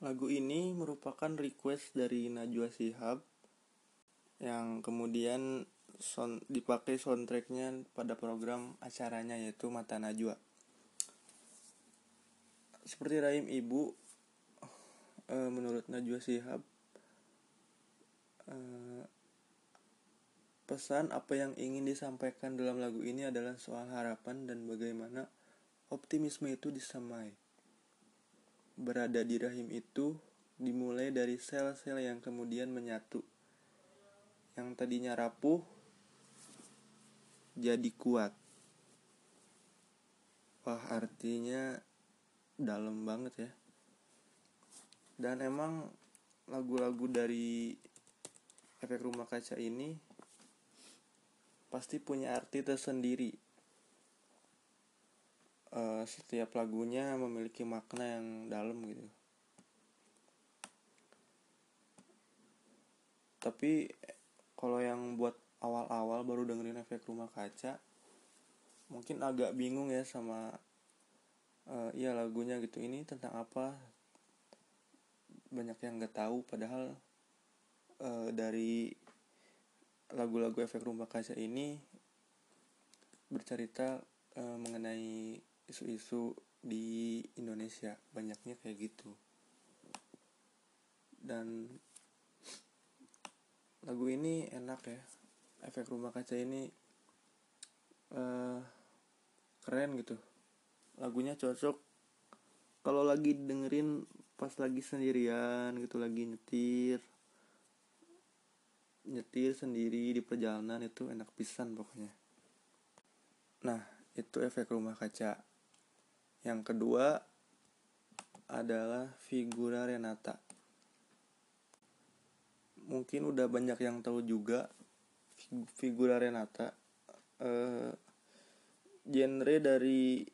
Lagu ini merupakan request dari Najwa Shihab yang kemudian sound, dipakai soundtracknya pada program acaranya yaitu Mata Najwa. Seperti rahim ibu, eh, menurut Najwa Shihab, eh, pesan apa yang ingin disampaikan dalam lagu ini adalah soal harapan dan bagaimana optimisme itu disamai berada di rahim itu dimulai dari sel-sel yang kemudian menyatu. Yang tadinya rapuh jadi kuat. Wah, artinya dalam banget ya. Dan emang lagu-lagu dari efek rumah kaca ini pasti punya arti tersendiri uh, setiap lagunya memiliki makna yang dalam gitu. Tapi kalau yang buat awal-awal baru dengerin efek rumah kaca mungkin agak bingung ya sama uh, iya lagunya gitu. Ini tentang apa? Banyak yang nggak tahu padahal uh, dari lagu-lagu efek rumah kaca ini bercerita uh, mengenai isu-isu di Indonesia banyaknya kayak gitu. Dan lagu ini enak ya efek rumah kaca ini uh, keren gitu. Lagunya cocok. Kalau lagi dengerin pas lagi sendirian gitu lagi nyetir nyetir sendiri di perjalanan itu enak pisan pokoknya. Nah itu efek rumah kaca yang kedua adalah figura Renata. Mungkin udah banyak yang tahu juga figura Renata. Uh, genre dari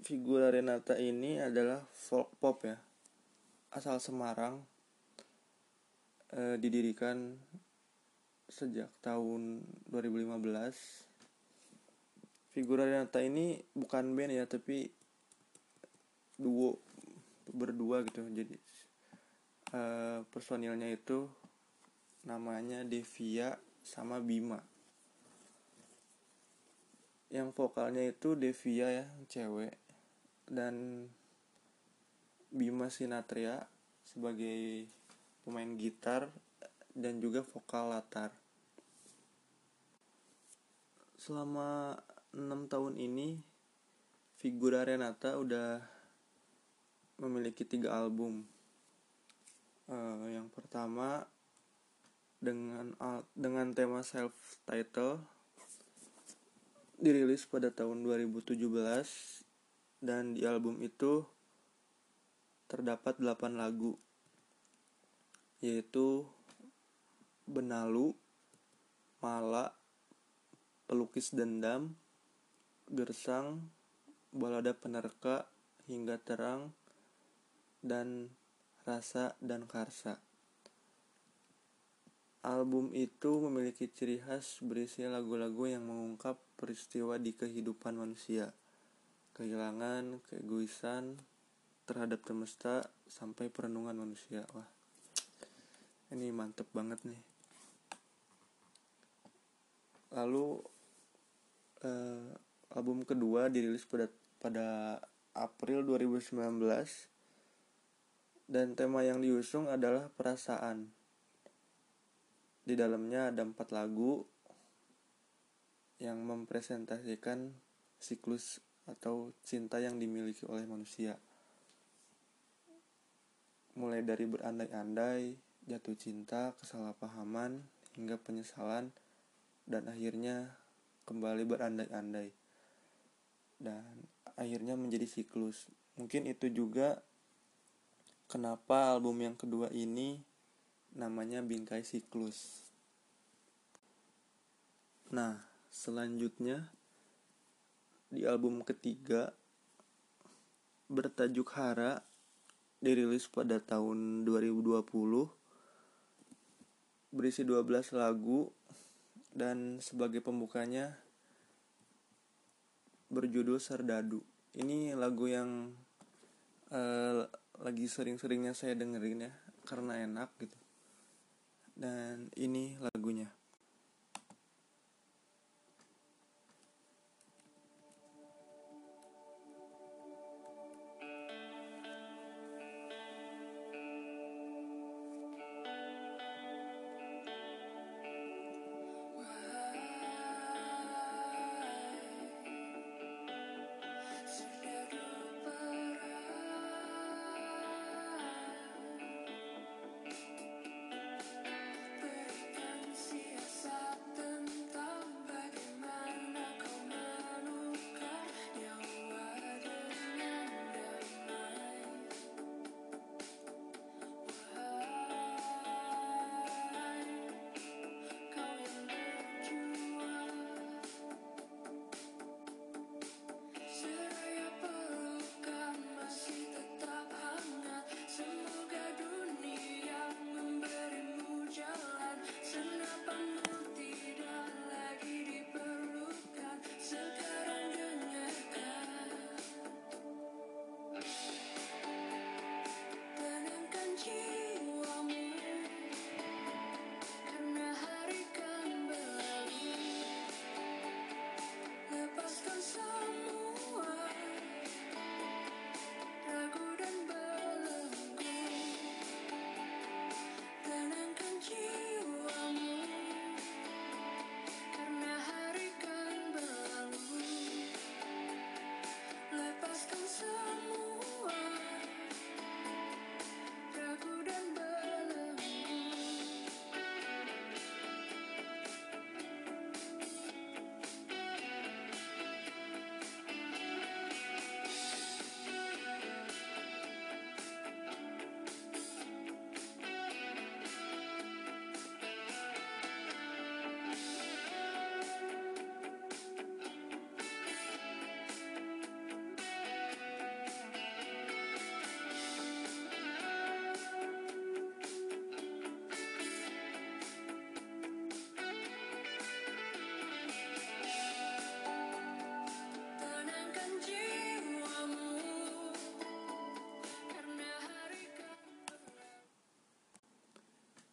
figura Renata ini adalah folk pop ya. Asal Semarang. Uh, didirikan sejak tahun 2015. Figura Renata ini bukan band ya, tapi duo berdua gitu. Jadi uh, personilnya itu namanya Devia sama Bima. Yang vokalnya itu Devia ya cewek. Dan Bima Sinatria sebagai pemain gitar dan juga vokal latar. Selama enam tahun ini figura Renata udah memiliki tiga album. Uh, yang pertama dengan dengan tema self title dirilis pada tahun 2017 dan di album itu terdapat 8 lagu yaitu Benalu, Mala, Pelukis Dendam, Gersang, Balada Penerka, hingga Terang, dan Rasa dan Karsa. Album itu memiliki ciri khas berisi lagu-lagu yang mengungkap peristiwa di kehidupan manusia, kehilangan, keegoisan terhadap semesta sampai perenungan manusia. Wah, ini mantep banget nih. Lalu eh, album kedua dirilis pada pada April 2019 dan tema yang diusung adalah perasaan. Di dalamnya ada empat lagu yang mempresentasikan siklus atau cinta yang dimiliki oleh manusia. Mulai dari berandai-andai, jatuh cinta, kesalahpahaman, hingga penyesalan, dan akhirnya kembali berandai-andai. Dan akhirnya menjadi siklus. Mungkin itu juga kenapa album yang kedua ini namanya Bingkai Siklus. Nah, selanjutnya di album ketiga bertajuk Hara dirilis pada tahun 2020 berisi 12 lagu dan sebagai pembukanya berjudul Serdadu. Ini lagu yang uh, lagi sering-seringnya saya dengerin ya karena enak gitu. Dan ini lagunya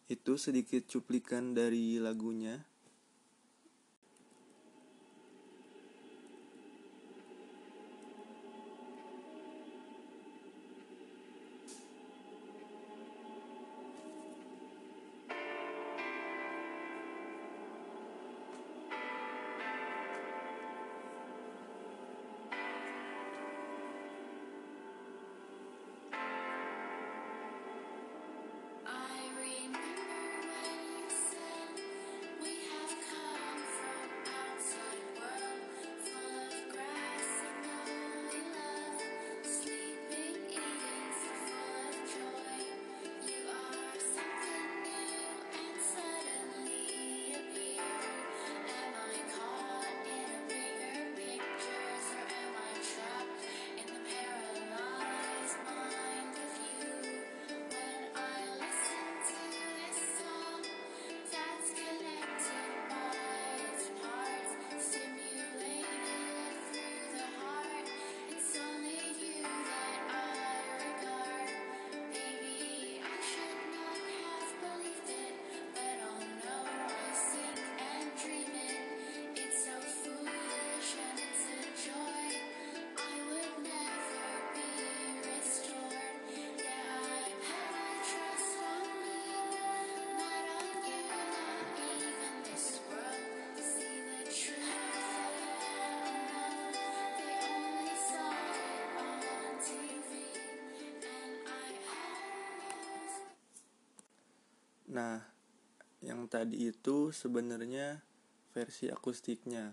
itu sedikit cuplikan dari lagunya yang tadi itu sebenarnya versi akustiknya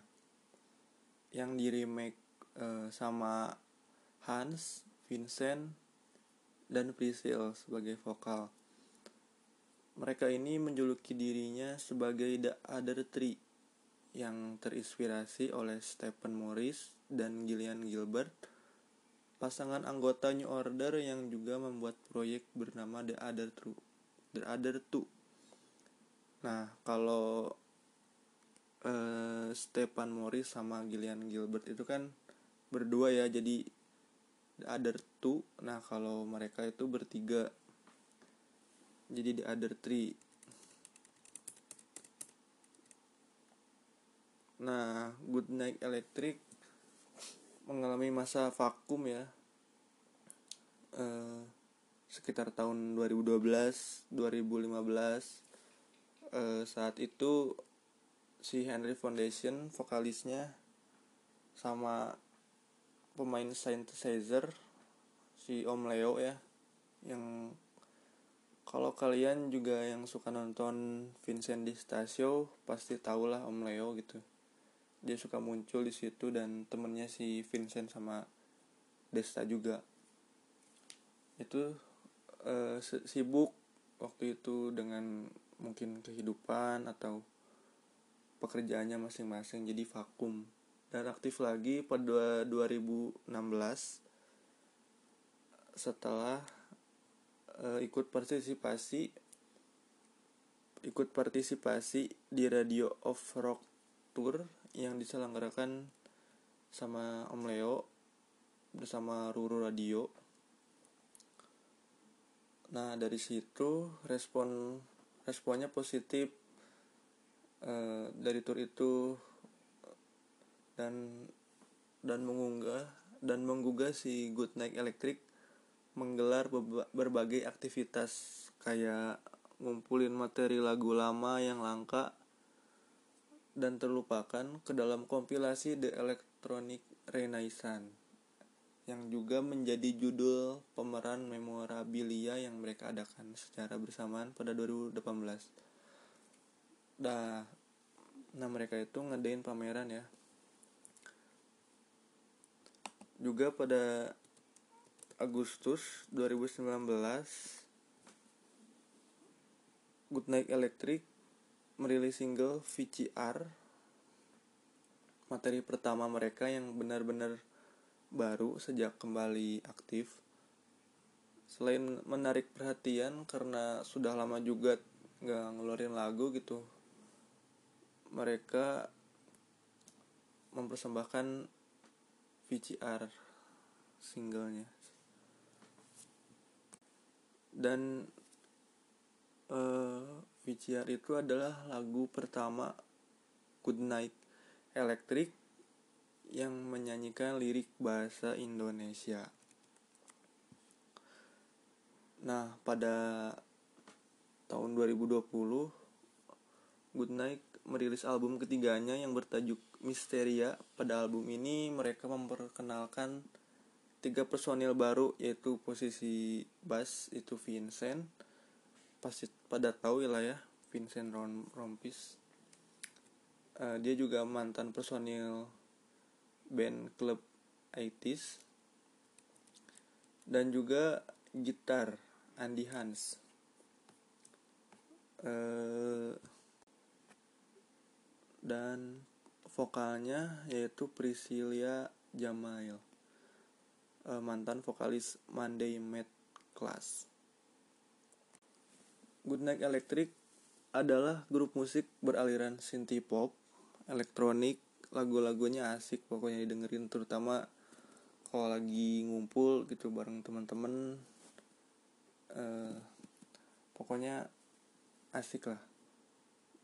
yang di remake uh, sama Hans, Vincent, dan Priscil sebagai vokal. Mereka ini menjuluki dirinya sebagai The Other Three yang terinspirasi oleh Stephen Morris dan Gillian Gilbert, pasangan anggota New Order yang juga membuat proyek bernama The Other Two. The Other Two. Nah, kalau uh, Stephen Morris sama Gillian Gilbert itu kan berdua ya, jadi the other two. Nah kalau mereka itu bertiga jadi the other three. Nah Good Night Electric mengalami masa vakum ya eh, sekitar tahun 2012 2015 eh, saat itu si Henry Foundation vokalisnya sama pemain synthesizer si Om Leo ya yang kalau kalian juga yang suka nonton Vincent di Stasio pasti tahulah Om Leo gitu. Dia suka muncul di situ dan temennya si Vincent sama Desta juga. Itu uh, sibuk waktu itu dengan mungkin kehidupan atau pekerjaannya masing-masing jadi vakum. Dan aktif lagi pada 2016 setelah uh, ikut partisipasi ikut partisipasi di Radio of Rock Tour yang diselenggarakan sama Om Leo bersama Ruru Radio. Nah dari situ respon responnya positif e, dari tour itu dan dan mengunggah dan menggugah si Good Night Electric menggelar berbagai aktivitas kayak ngumpulin materi lagu lama yang langka dan terlupakan ke dalam kompilasi The Electronic Renaissance yang juga menjadi judul pemeran memorabilia yang mereka adakan secara bersamaan pada 2018. Dah, nah mereka itu ngadain pameran ya. Juga pada Agustus 2019 Goodnight Electric merilis single VCR materi pertama mereka yang benar-benar baru sejak kembali aktif. Selain menarik perhatian karena sudah lama juga nggak ngeluarin lagu gitu, mereka mempersembahkan VCR singlenya dan uh, eh, VCR itu adalah lagu pertama Good Night Electric yang menyanyikan lirik bahasa Indonesia. Nah, pada tahun 2020 Goodnight merilis album ketiganya yang bertajuk Misteria. Pada album ini mereka memperkenalkan tiga personil baru yaitu posisi bass itu Vincent. Pasti pada tahu lah ya Vincent Rompis. Uh, dia juga mantan personil band klub 80s dan juga gitar Andy Hans. Uh, dan vokalnya yaitu Priscilia Jamail. Uh, mantan vokalis Monday Mad Class. Goodnight Electric adalah grup musik beraliran synth pop, elektronik, lagu-lagunya asik pokoknya didengerin terutama kalau lagi ngumpul gitu bareng teman-teman uh, pokoknya asik lah.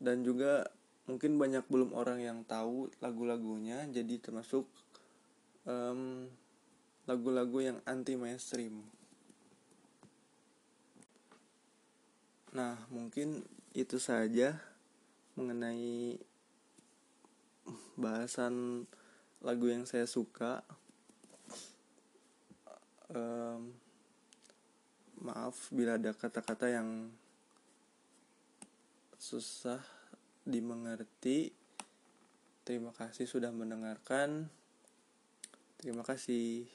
Dan juga mungkin banyak belum orang yang tahu lagu-lagunya jadi termasuk um, lagu-lagu yang anti mainstream nah mungkin itu saja mengenai bahasan lagu yang saya suka um, maaf bila ada kata-kata yang susah dimengerti. Terima kasih sudah mendengarkan. Terima kasih.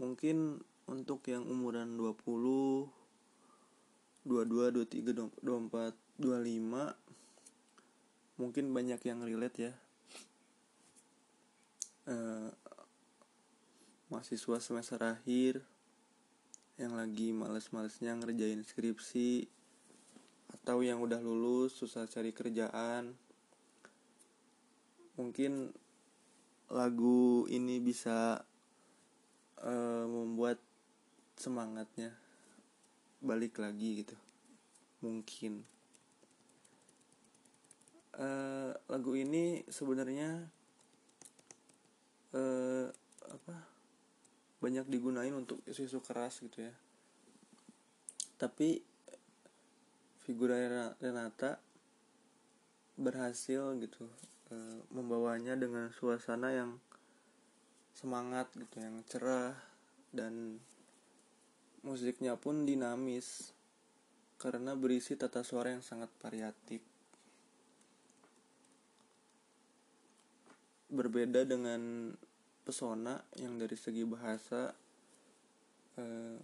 Mungkin untuk yang umuran 20 22 23 24 25 mungkin banyak yang relate ya. Uh, mahasiswa semester akhir yang lagi males-malesnya ngerjain skripsi atau yang udah lulus susah cari kerjaan. Mungkin lagu ini bisa uh, membuat semangatnya balik lagi gitu. Mungkin uh, lagu ini sebenarnya uh, apa banyak digunain untuk isu-isu keras gitu ya tapi figura Renata berhasil gitu uh, membawanya dengan suasana yang semangat gitu yang cerah dan musiknya pun dinamis karena berisi tata suara yang sangat variatif. Berbeda dengan pesona yang dari segi bahasa eh,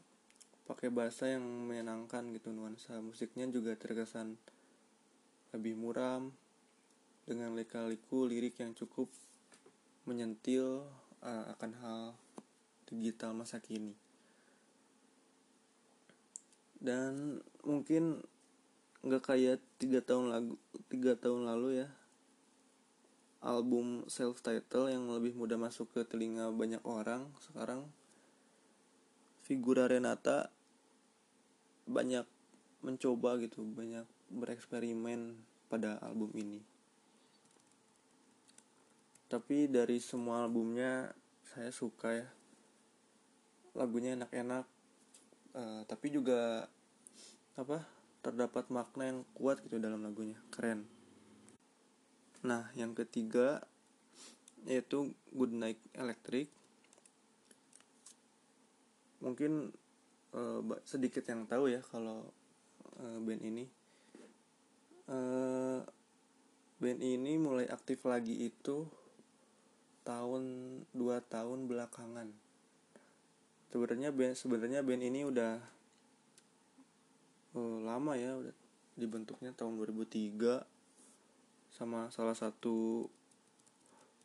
pakai bahasa yang menyenangkan gitu nuansa musiknya juga terkesan lebih muram dengan lika-liku lirik yang cukup menyentil uh, akan hal digital masa kini. Dan mungkin nggak kayak tiga tahun lagu tiga tahun lalu ya album self title yang lebih mudah masuk ke telinga banyak orang sekarang. Figura Renata banyak mencoba gitu banyak bereksperimen pada album ini. Tapi dari semua albumnya saya suka ya. Lagunya enak-enak uh, tapi juga apa terdapat makna yang kuat gitu dalam lagunya. Keren nah yang ketiga yaitu Good Night Electric. Mungkin uh, sedikit yang tahu ya kalau uh, band ini. Uh, band ini mulai aktif lagi itu tahun dua tahun belakangan. Sebenarnya band sebenarnya band ini udah uh, lama ya udah dibentuknya tahun 2003 sama salah satu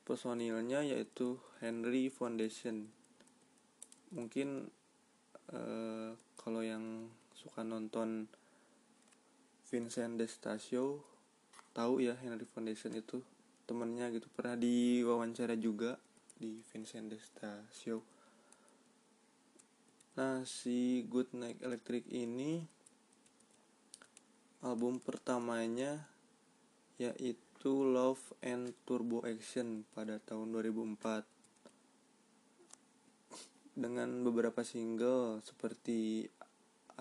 personilnya yaitu Henry Foundation. Mungkin uh, kalau yang suka nonton Vincent Destasio tahu ya Henry Foundation itu temennya gitu. Pernah diwawancara juga di Vincent Destasio Nah, si Good Night Electric ini album pertamanya yaitu Love and Turbo Action pada tahun 2004 dengan beberapa single seperti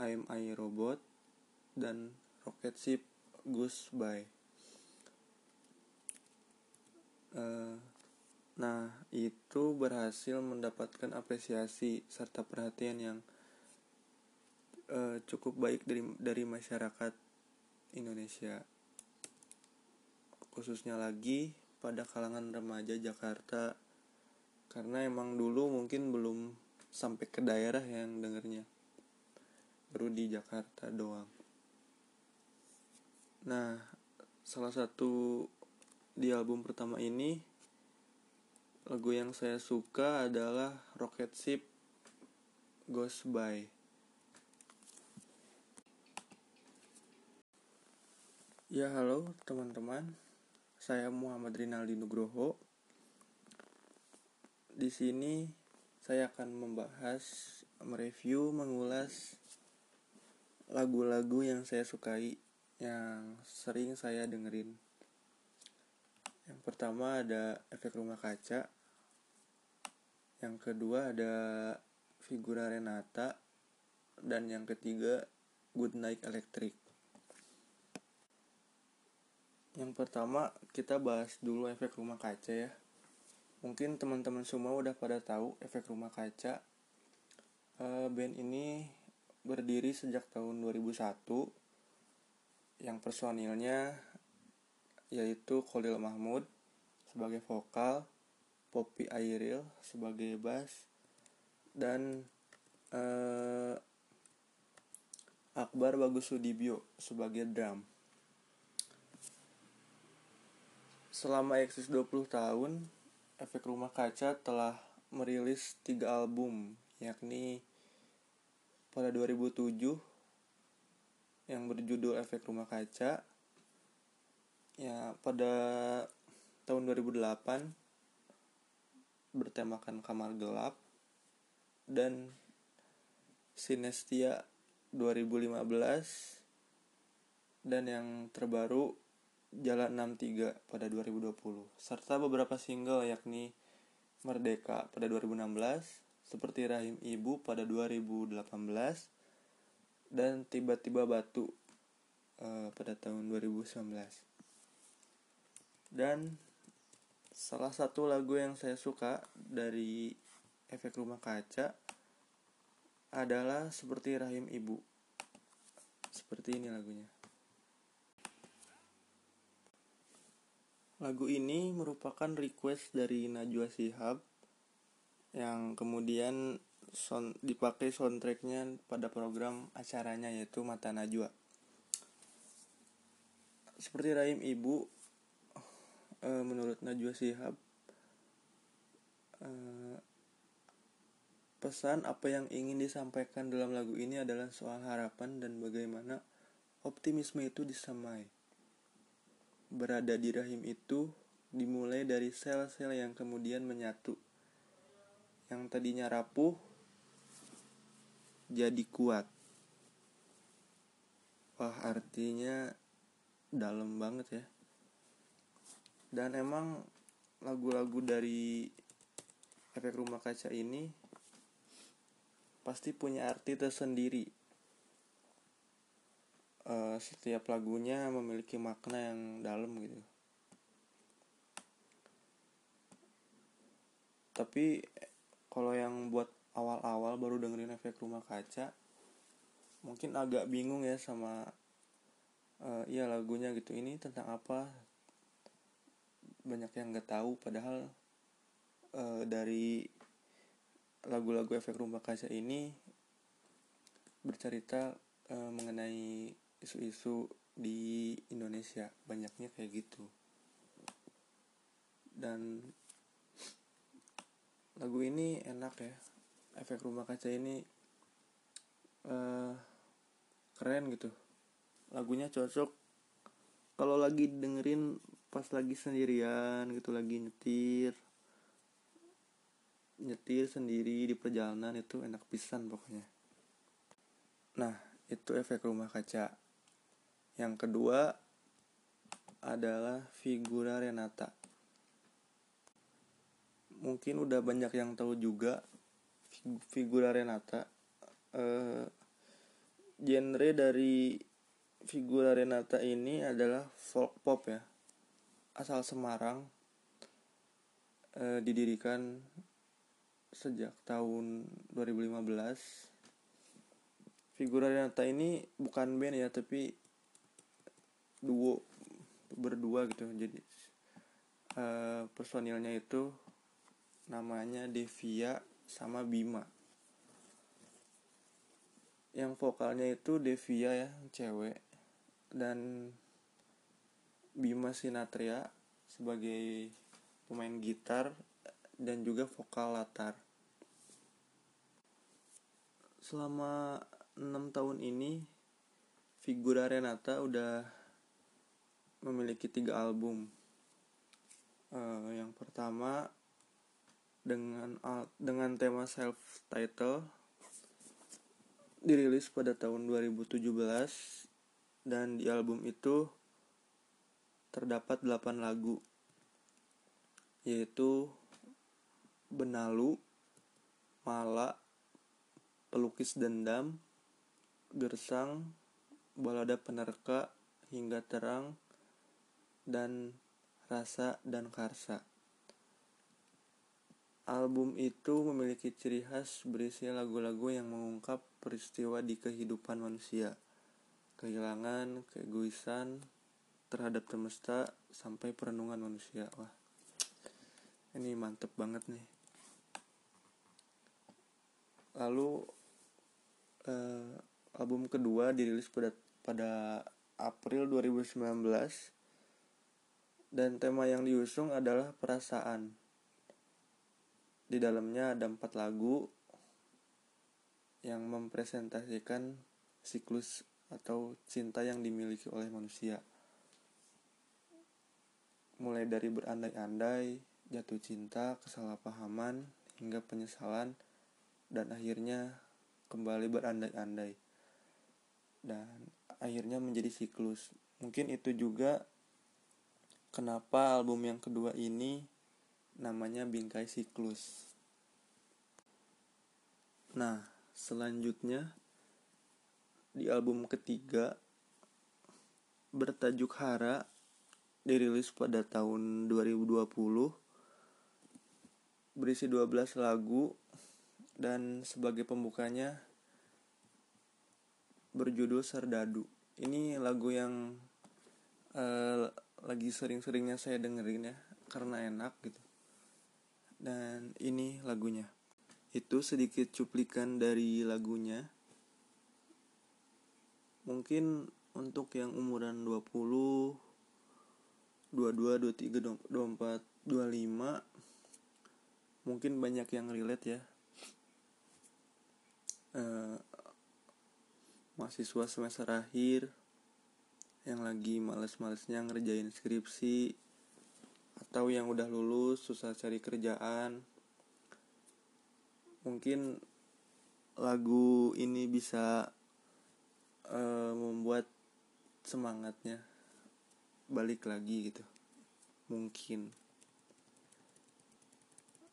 I'm I Robot dan Rocket Ship Goodbye. Uh, Nah, itu berhasil mendapatkan apresiasi serta perhatian yang uh, cukup baik dari dari masyarakat Indonesia. Khususnya lagi pada kalangan remaja Jakarta karena emang dulu mungkin belum sampai ke daerah yang dengernya. Baru di Jakarta doang. Nah, salah satu di album pertama ini lagu yang saya suka adalah Rocket Ship Goes By Ya halo teman-teman Saya Muhammad Rinaldi Nugroho Di sini saya akan membahas mereview, mengulas lagu-lagu yang saya sukai yang sering saya dengerin yang pertama ada efek rumah kaca. Yang kedua ada figura Renata. Dan yang ketiga Good Night Electric. Yang pertama kita bahas dulu efek rumah kaca ya. Mungkin teman-teman semua udah pada tahu efek rumah kaca. Uh, band ini berdiri sejak tahun 2001 yang personilnya yaitu Khalil Mahmud sebagai vokal, Poppy Airil sebagai bass, dan uh, Akbar Bagus Sudibyo sebagai drum. Selama eksis 20 tahun, Efek Rumah Kaca telah merilis tiga album, yakni pada 2007 yang berjudul Efek Rumah Kaca, ya pada tahun 2008 bertemakan kamar gelap dan Sinestia 2015 dan yang terbaru Jalan 63 pada 2020 serta beberapa single yakni Merdeka pada 2016 seperti Rahim Ibu pada 2018 dan Tiba-tiba Batu uh, pada tahun 2019 dan salah satu lagu yang saya suka dari efek rumah kaca adalah seperti rahim ibu. Seperti ini lagunya Lagu ini merupakan request dari Najwa Shihab yang kemudian sound, dipakai soundtracknya pada program acaranya yaitu Mata Najwa. Seperti Rahim Ibu, e, menurut Najwa Shihab, e, pesan apa yang ingin disampaikan dalam lagu ini adalah soal harapan dan bagaimana optimisme itu disamai berada di rahim itu dimulai dari sel-sel yang kemudian menyatu. Yang tadinya rapuh jadi kuat. Wah, artinya dalam banget ya. Dan emang lagu-lagu dari efek rumah kaca ini pasti punya arti tersendiri uh, setiap lagunya memiliki makna yang dalam gitu. Tapi kalau yang buat awal-awal baru dengerin efek rumah kaca mungkin agak bingung ya sama uh, iya lagunya gitu. Ini tentang apa? Banyak yang nggak tahu padahal uh, dari lagu-lagu efek rumah kaca ini bercerita uh, mengenai isu-isu di Indonesia banyaknya kayak gitu. Dan lagu ini enak ya efek rumah kaca ini uh, keren gitu. Lagunya cocok. Kalau lagi dengerin pas lagi sendirian gitu lagi nyetir nyetir sendiri di perjalanan itu enak pisan pokoknya. Nah itu efek rumah kaca yang kedua adalah figura Renata. Mungkin udah banyak yang tahu juga figura Renata. Uh, genre dari figura Renata ini adalah folk pop ya. Asal Semarang. Uh, didirikan sejak tahun 2015. Figura Renata ini bukan band ya, tapi duo berdua gitu. Jadi uh, personilnya itu namanya Devia sama Bima. Yang vokalnya itu Devia ya cewek. Dan Bima Sinatria sebagai pemain gitar dan juga vokal latar. Selama enam tahun ini figura Renata udah memiliki tiga album. Uh, yang pertama dengan dengan tema self title dirilis pada tahun 2017 dan di album itu terdapat 8 lagu yaitu Benalu, Mala, Pelukis Dendam, Gersang, Balada Penerka, hingga Terang, dan Rasa dan Karsa. Album itu memiliki ciri khas berisi lagu-lagu yang mengungkap peristiwa di kehidupan manusia, kehilangan, keegoisan terhadap semesta sampai perenungan manusia. Wah, ini mantep banget nih. Lalu eh, album kedua dirilis pada pada April 2019 dan tema yang diusung adalah perasaan. Di dalamnya ada empat lagu yang mempresentasikan siklus atau cinta yang dimiliki oleh manusia. Mulai dari berandai-andai, jatuh cinta, kesalahpahaman, hingga penyesalan, dan akhirnya kembali berandai-andai. Dan akhirnya menjadi siklus. Mungkin itu juga kenapa album yang kedua ini namanya Bingkai Siklus. Nah, selanjutnya di album ketiga bertajuk Hara dirilis pada tahun 2020 berisi 12 lagu dan sebagai pembukanya berjudul Serdadu. Ini lagu yang uh, lagi sering-seringnya saya dengerin ya karena enak gitu. Dan ini lagunya. Itu sedikit cuplikan dari lagunya. Mungkin untuk yang umuran 20 22, 23, 24, 25 mungkin banyak yang relate ya. Uh, mahasiswa semester akhir yang lagi males-malesnya ngerjain skripsi atau yang udah lulus susah cari kerjaan. Mungkin lagu ini bisa uh, membuat semangatnya balik lagi gitu. Mungkin.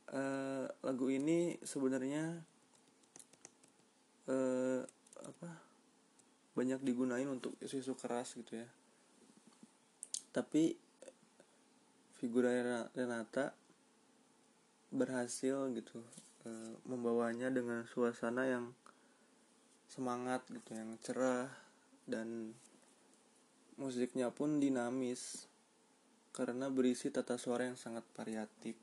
Uh, lagu ini sebenarnya uh, apa banyak digunain untuk isu-isu keras gitu ya. Tapi figura Renata berhasil gitu e, membawanya dengan suasana yang semangat gitu yang cerah dan musiknya pun dinamis karena berisi tata suara yang sangat variatif.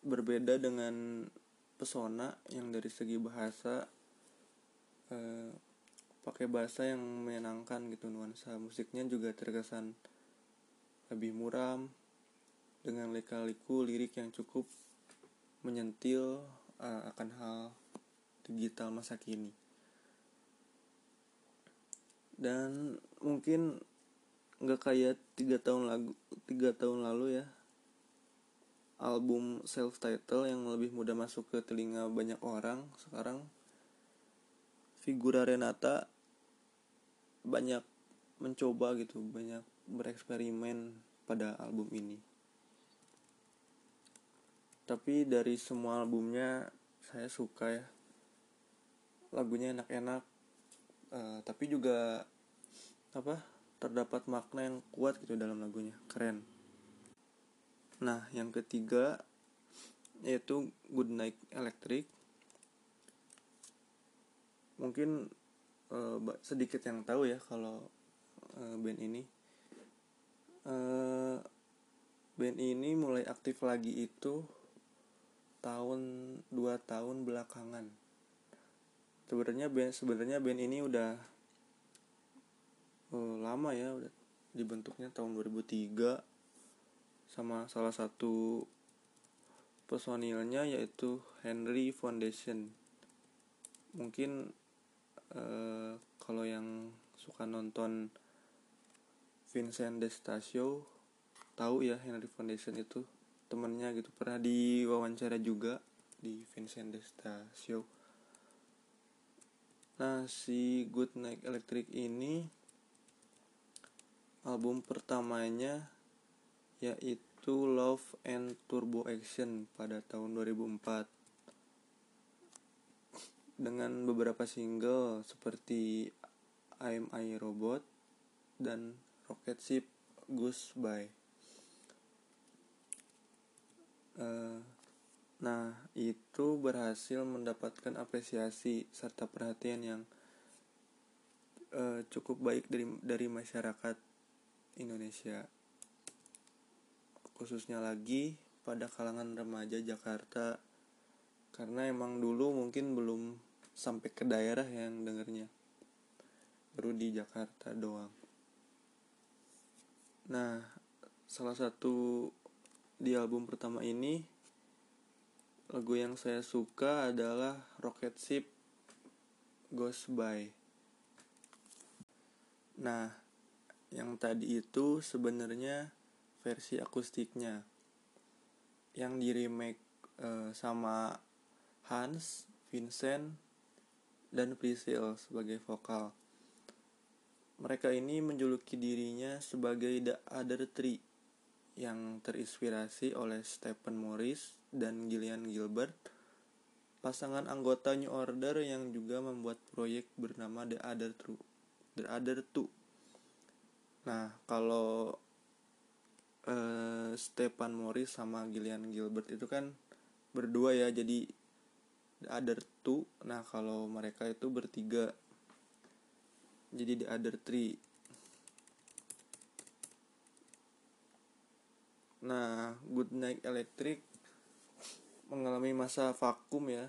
Berbeda dengan pesona yang dari segi bahasa eh, pakai bahasa yang menyenangkan gitu nuansa musiknya juga terkesan lebih muram dengan lika-liku lirik yang cukup menyentil uh, akan hal digital masa kini. Dan mungkin nggak kayak tiga tahun lagu tiga tahun lalu ya album self title yang lebih mudah masuk ke telinga banyak orang sekarang. Figura Renata banyak mencoba gitu banyak bereksperimen pada album ini. Tapi dari semua albumnya saya suka ya. Lagunya enak-enak uh, tapi juga apa terdapat makna yang kuat gitu dalam lagunya. Keren Nah, yang ketiga yaitu Good Night Electric. Mungkin uh, sedikit yang tahu ya kalau uh, band ini. Uh, band ini mulai aktif lagi itu tahun 2 tahun belakangan. Sebenarnya band sebenarnya band ini udah lama ya udah dibentuknya tahun 2003 sama salah satu personilnya yaitu Henry Foundation. Mungkin uh, kalau yang suka nonton Vincent Destasio tahu ya Henry Foundation itu temennya gitu. Pernah diwawancara juga di Vincent Destasio nah si Good Night Electric ini album pertamanya yaitu Love and Turbo Action pada tahun 2004 dengan beberapa single seperti I'm I Robot dan Rocket Ship Goodbye. Uh, nah, itu berhasil mendapatkan apresiasi serta perhatian yang uh, cukup baik dari dari masyarakat Indonesia khususnya lagi pada kalangan remaja Jakarta. Karena emang dulu mungkin belum sampai ke daerah yang dengernya. Baru di Jakarta doang. Nah salah satu di album pertama ini lagu yang saya suka adalah Rocket Ship Goes By. Nah yang tadi itu sebenarnya versi akustiknya yang di remake uh, sama Hans, Vincent, dan Priscil sebagai vokal. Mereka ini menjuluki dirinya sebagai The Other Three yang terinspirasi oleh Stephen Morris dan Gillian Gilbert, pasangan anggota New Order yang juga membuat proyek bernama The Other Two. The Other Two. Nah, kalau uh, Stephen Morris sama Gillian Gilbert itu kan berdua ya, jadi the other two. Nah kalau mereka itu bertiga jadi the other three. Nah good night electric mengalami masa vakum ya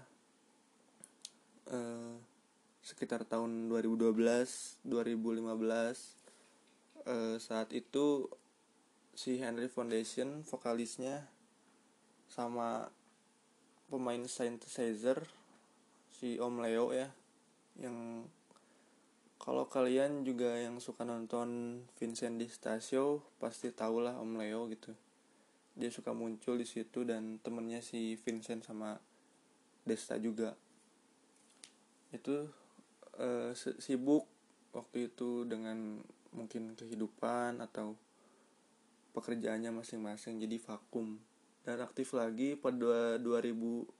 uh, sekitar tahun 2012 2015 uh, saat itu si Henry Foundation vokalisnya sama pemain synthesizer si Om Leo ya yang kalau kalian juga yang suka nonton Vincent di Stasio pasti tahulah Om Leo gitu. Dia suka muncul di situ dan temennya si Vincent sama Desta juga. Itu uh, sibuk waktu itu dengan mungkin kehidupan atau pekerjaannya masing-masing jadi vakum dan aktif lagi pada 2016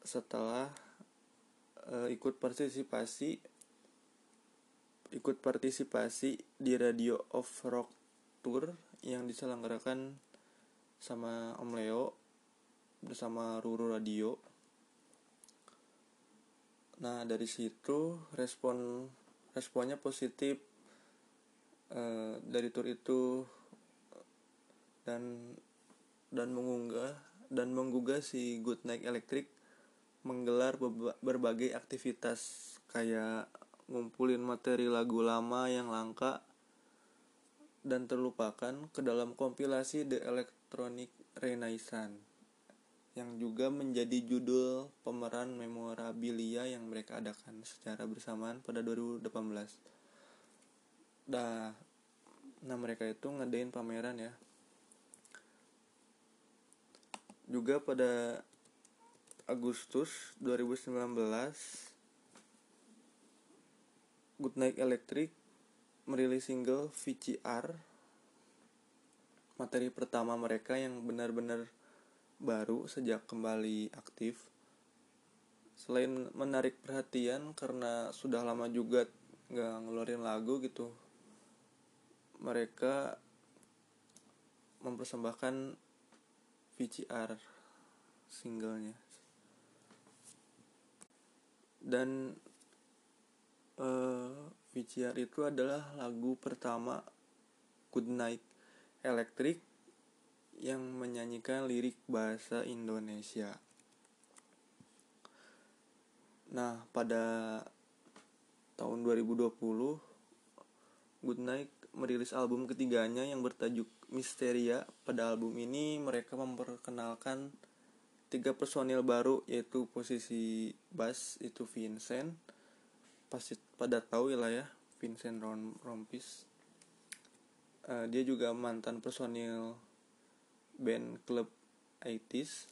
setelah uh, ikut partisipasi ikut partisipasi di Radio of Rock Tour yang diselenggarakan sama Om Leo bersama Ruru Radio. Nah dari situ respon responnya positif uh, dari tour itu dan dan mengunggah dan menggugah si Good Night Electric menggelar berbagai aktivitas kayak ngumpulin materi lagu lama yang langka dan terlupakan ke dalam kompilasi The Electronic Renaissance yang juga menjadi judul pemeran memorabilia yang mereka adakan secara bersamaan pada 2018. Dah, nah mereka itu ngadain pameran ya. Juga pada Agustus 2019 Goodnight Electric merilis single VCR materi pertama mereka yang benar-benar baru sejak kembali aktif. Selain menarik perhatian karena sudah lama juga nggak ngeluarin lagu gitu mereka mempersembahkan VCR singlenya dan uh, eh, VCR itu adalah lagu pertama Good Night Electric yang menyanyikan lirik bahasa Indonesia. Nah, pada tahun 2020 Good Night merilis album ketiganya yang bertajuk Misteria. Pada album ini mereka memperkenalkan tiga personil baru yaitu posisi bass itu Vincent. Pasti pada tahu lah ya Vincent Rom Rompis. Uh, dia juga mantan personil band klub 80s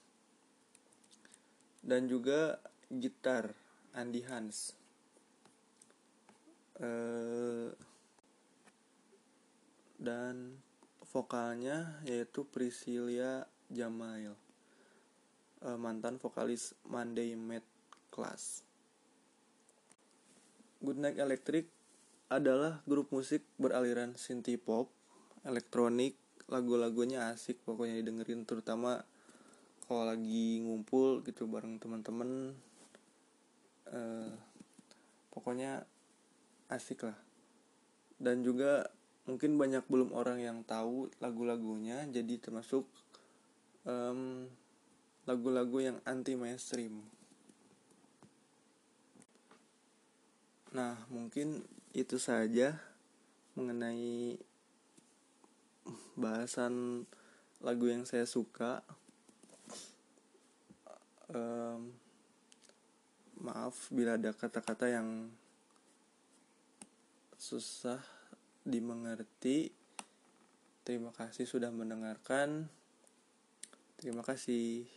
dan juga gitar Andy Hans. Uh, dan vokalnya yaitu Priscilia Jamail uh, mantan vokalis Monday Mad Class. Goodnight Electric adalah grup musik beraliran synth pop, elektronik, lagu-lagunya asik pokoknya didengerin terutama kalau lagi ngumpul gitu bareng teman-teman uh, pokoknya asik lah. Dan juga mungkin banyak belum orang yang tahu lagu-lagunya jadi termasuk um, lagu-lagu yang anti mainstream nah mungkin itu saja mengenai bahasan lagu yang saya suka. Um, maaf bila ada kata-kata yang susah dimengerti. Terima kasih sudah mendengarkan. Terima kasih